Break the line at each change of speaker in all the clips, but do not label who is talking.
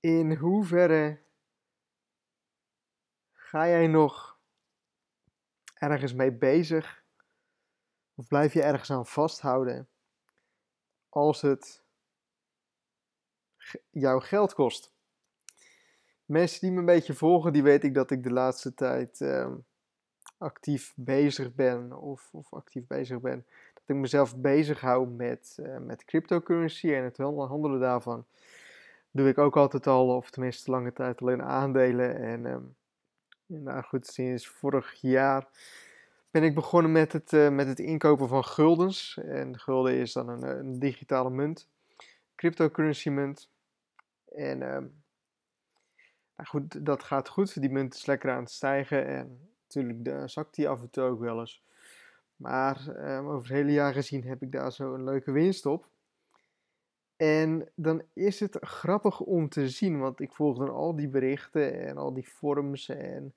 in hoeverre ga jij nog ergens mee bezig? Of blijf je ergens aan vasthouden als het jouw geld kost? Mensen die me een beetje volgen, die weet ik dat ik de laatste tijd ehm, actief bezig ben of, of actief bezig ben. Dat ik mezelf bezig hou met, uh, met cryptocurrency en het handelen daarvan. Doe ik ook altijd al, of tenminste lange tijd alleen aandelen. En um, nou goed, sinds vorig jaar ben ik begonnen met het, uh, met het inkopen van guldens. En gulden is dan een, een digitale munt, cryptocurrency munt. En um, nou goed, dat gaat goed. Die munt is lekker aan het stijgen. En natuurlijk zakt die af en toe ook wel eens. Maar um, over het hele jaar gezien heb ik daar zo een leuke winst op. En dan is het grappig om te zien, want ik volg dan al die berichten en al die forums en,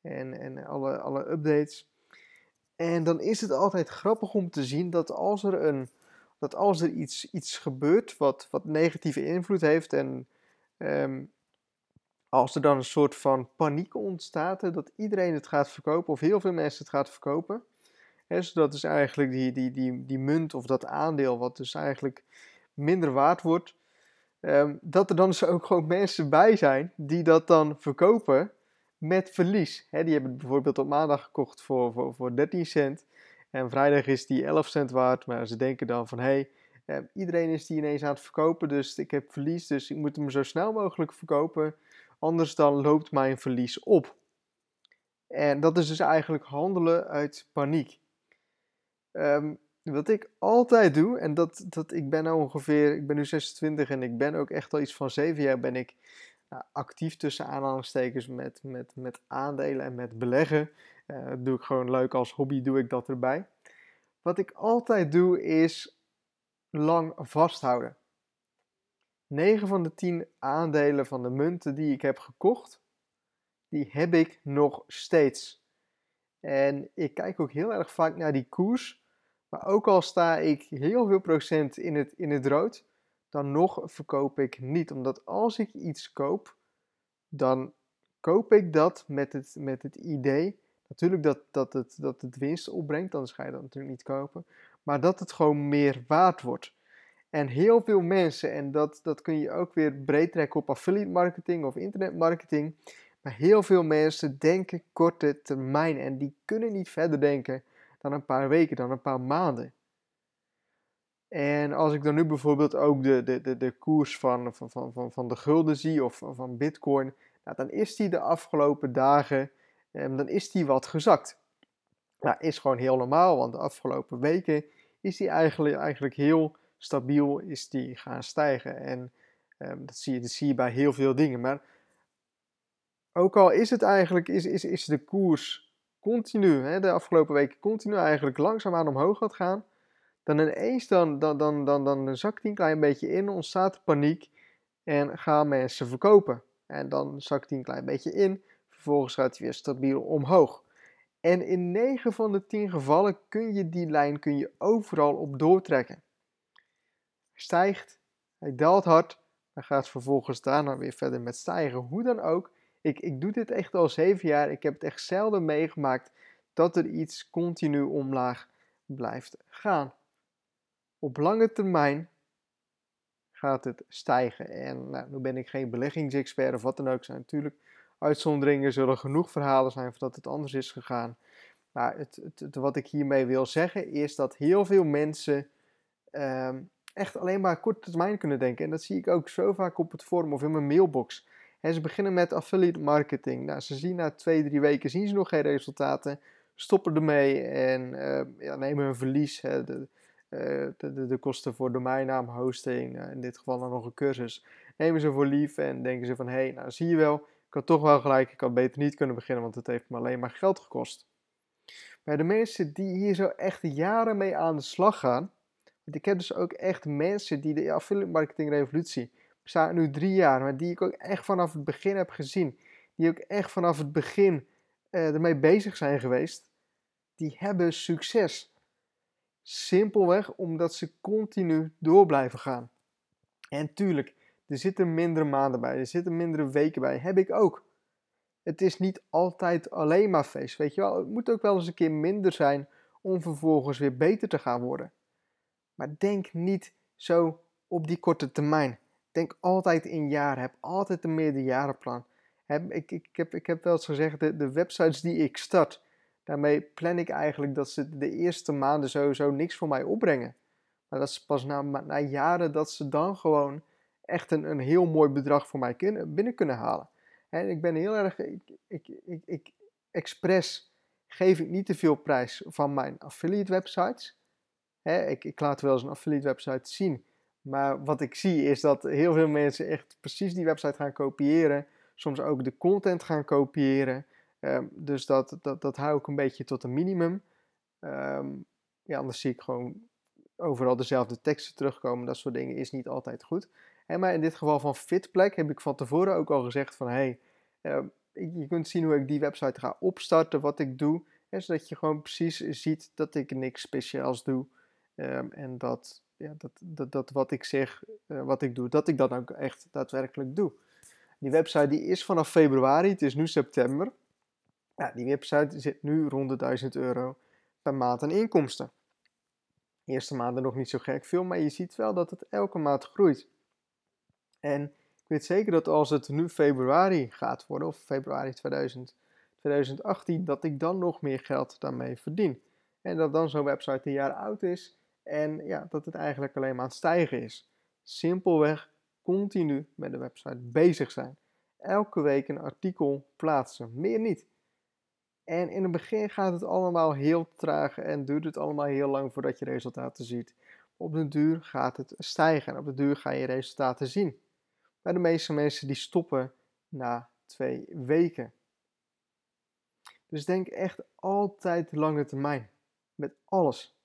en, en alle, alle updates. En dan is het altijd grappig om te zien dat als er, een, dat als er iets, iets gebeurt wat, wat negatieve invloed heeft en um, als er dan een soort van paniek ontstaat, dat iedereen het gaat verkopen of heel veel mensen het gaat verkopen. Hè, zodat dus eigenlijk die, die, die, die munt of dat aandeel, wat dus eigenlijk minder waard wordt, um, dat er dan dus ook gewoon mensen bij zijn die dat dan verkopen met verlies. Hè, die hebben het bijvoorbeeld op maandag gekocht voor, voor, voor 13 cent en vrijdag is die 11 cent waard, maar ze denken dan van hé, hey, um, iedereen is die ineens aan het verkopen, dus ik heb verlies, dus ik moet hem zo snel mogelijk verkopen Anders dan loopt mijn verlies op. En dat is dus eigenlijk handelen uit paniek. Um, wat ik altijd doe, en dat, dat ik ben nou ongeveer, ik ben nu 26 en ik ben ook echt al iets van 7 jaar ben ik nou, actief tussen aanhalingstekens met, met, met aandelen en met beleggen. Uh, dat doe ik gewoon leuk als hobby, doe ik dat erbij. Wat ik altijd doe is lang vasthouden. 9 van de 10 aandelen van de munten die ik heb gekocht, die heb ik nog steeds. En ik kijk ook heel erg vaak naar die koers. Maar ook al sta ik heel veel procent in het, in het rood, dan nog verkoop ik niet. Omdat als ik iets koop, dan koop ik dat met het, met het idee. Natuurlijk dat, dat, het, dat het winst opbrengt, anders ga je dat natuurlijk niet kopen. Maar dat het gewoon meer waard wordt. En heel veel mensen, en dat, dat kun je ook weer breed trekken op affiliate marketing of internetmarketing. Maar heel veel mensen denken korte termijn en die kunnen niet verder denken dan een paar weken, dan een paar maanden. En als ik dan nu bijvoorbeeld ook de, de, de, de koers van, van, van, van de gulden zie of van bitcoin, nou, dan is die de afgelopen dagen, eh, dan is die wat gezakt. Nou, is gewoon heel normaal, want de afgelopen weken is die eigenlijk, eigenlijk heel stabiel is die gaan stijgen. En um, dat, zie je, dat zie je bij heel veel dingen. Maar ook al is het eigenlijk, is, is, is de koers continu, hè, de afgelopen weken continu eigenlijk langzaamaan omhoog gaat gaan, dan ineens dan, dan, dan, dan, dan zakt die een klein beetje in, ontstaat paniek en gaan mensen verkopen. En dan zakt die een klein beetje in, vervolgens gaat hij weer stabiel omhoog. En in 9 van de 10 gevallen kun je die lijn kun je overal op doortrekken stijgt, hij daalt hard, hij gaat vervolgens daarna weer verder met stijgen. Hoe dan ook, ik, ik doe dit echt al zeven jaar. Ik heb het echt zelden meegemaakt dat er iets continu omlaag blijft gaan. Op lange termijn gaat het stijgen. En nou, nu ben ik geen beleggingsexpert of wat dan ook. zijn natuurlijk uitzonderingen, zullen genoeg verhalen zijn van dat het anders is gegaan. Maar het, het, wat ik hiermee wil zeggen is dat heel veel mensen ehm, echt alleen maar korte termijn kunnen denken. En dat zie ik ook zo vaak op het forum of in mijn mailbox. En ze beginnen met affiliate marketing. Nou, ze zien na twee, drie weken zien ze nog geen resultaten, stoppen ermee en uh, ja, nemen hun verlies. Hè, de, uh, de, de, kosten voor domeinnaam, hosting, uh, in dit geval dan nog een cursus, nemen ze voor lief en denken ze van, hé, hey, nou zie je wel, ik had toch wel gelijk, ik had beter niet kunnen beginnen, want het heeft me alleen maar geld gekost. Maar de mensen die hier zo echt jaren mee aan de slag gaan, want ik heb dus ook echt mensen die de affiliate marketing revolutie bestaat nu drie jaar, maar die ik ook echt vanaf het begin heb gezien, die ook echt vanaf het begin uh, ermee bezig zijn geweest, die hebben succes. Simpelweg omdat ze continu door blijven gaan. En tuurlijk, er zitten mindere maanden bij, er zitten mindere weken bij. Heb ik ook. Het is niet altijd alleen maar feest, weet je wel. Het moet ook wel eens een keer minder zijn om vervolgens weer beter te gaan worden. Maar denk niet zo op die korte termijn. Denk altijd in jaren. Heb altijd een meerderjarenplan. Heb, ik, ik, heb, ik heb wel eens gezegd, de, websites die ik start, daarmee plan ik eigenlijk dat ze de eerste maanden sowieso niks voor mij opbrengen. Maar dat is pas na, na jaren dat ze dan gewoon echt een, een heel mooi bedrag voor mij kunnen, binnen kunnen halen. En ik ben heel erg, ik, ik, ik expres geef ik niet te veel prijs van mijn affiliate websites. ik, ik laat wel eens een affiliate website zien. Maar wat ik zie is dat heel veel mensen echt precies die website gaan kopiëren. Soms ook de content gaan kopiëren. Um, dus dat, dat, dat hou ik een beetje tot een minimum. Um, ja, anders zie ik gewoon overal dezelfde teksten terugkomen. Dat soort dingen is niet altijd goed. En maar in dit geval van Fitplek heb ik van tevoren ook al gezegd van... Hey, uh, je kunt zien hoe ik die website ga opstarten, wat ik doe. Hè, zodat je gewoon precies ziet dat ik niks speciaals doe. En dat, ja, dat, dat, wat ik zeg, uh, wat ik doe, dat ik dat ook echt daadwerkelijk doe. Die website die is vanaf februari, het is nu september. Ja, die website zit nu rond de 1000 euro per maand aan inkomsten. Eerste maanden nog niet zo gek veel, maar je ziet wel dat het elke maand groeit. En ik weet zeker dat als het nu februari gaat worden, of februari 2000, 2018, dat ik dan nog meer geld daarmee verdien. En dat dan zo'n website een jaar oud is en ja, dat het eigenlijk alleen maar aan het stijgen is. Simpelweg continu met de website bezig zijn. Elke week een artikel plaatsen, meer niet. En in het begin gaat het allemaal heel traag en duurt het allemaal heel lang voordat je resultaten ziet. Op de duur gaat het stijgen en op de duur ga je resultaten zien. Maar de meeste mensen die stoppen na twee weken. Dus denk echt altijd lange termijn. Met alles.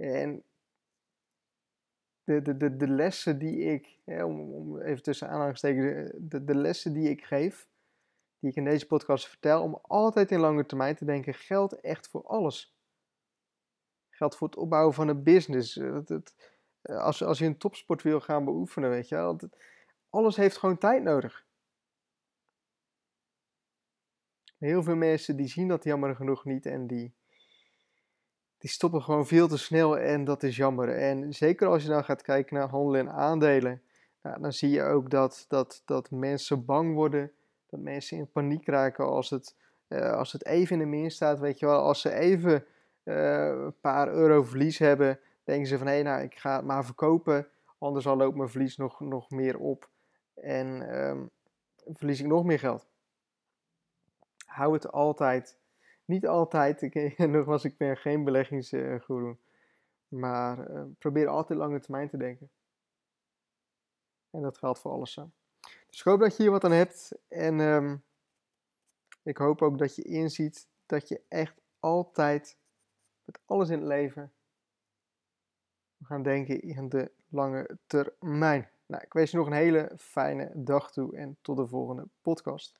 En de, de, de, de lessen die ik, hè, om, even tussen aanhalingstekens, de, de lessen die ik geef, die ik in deze podcast vertel, om altijd in lange termijn te denken, geldt echt voor alles. Geldt voor het opbouwen van een business. Het, het, als, als je een topsport wil gaan beoefenen, weet je wel. alles heeft gewoon tijd nodig. Heel veel mensen die zien dat jammer genoeg niet en die, die stoppen gewoon veel te snel en dat is jammer. En zeker als je dan gaat kijken naar handelen en aandelen, nou, dan zie je ook dat, dat, dat mensen bang worden, dat mensen in paniek raken als het, uh, als het even in de min staat, weet je wel. Als ze even uh, een paar euro verlies hebben, denken ze van hé, hey, nou ik ga het maar verkopen, anders al loopt mijn verlies nog, nog meer op en um, verlies ik nog meer geld. Hou het altijd niet altijd, ik, nogmaals, ik ben geen beleggingsguru, maar uh, probeer altijd lange termijn te denken. En dat geldt voor alles zo. Dus ik hoop dat je hier wat aan hebt en um, ik hoop ook dat je inziet dat je echt altijd met alles in het leven gaan denken in de lange termijn. Nou, ik wens je nog een hele fijne dag toe en tot de volgende podcast.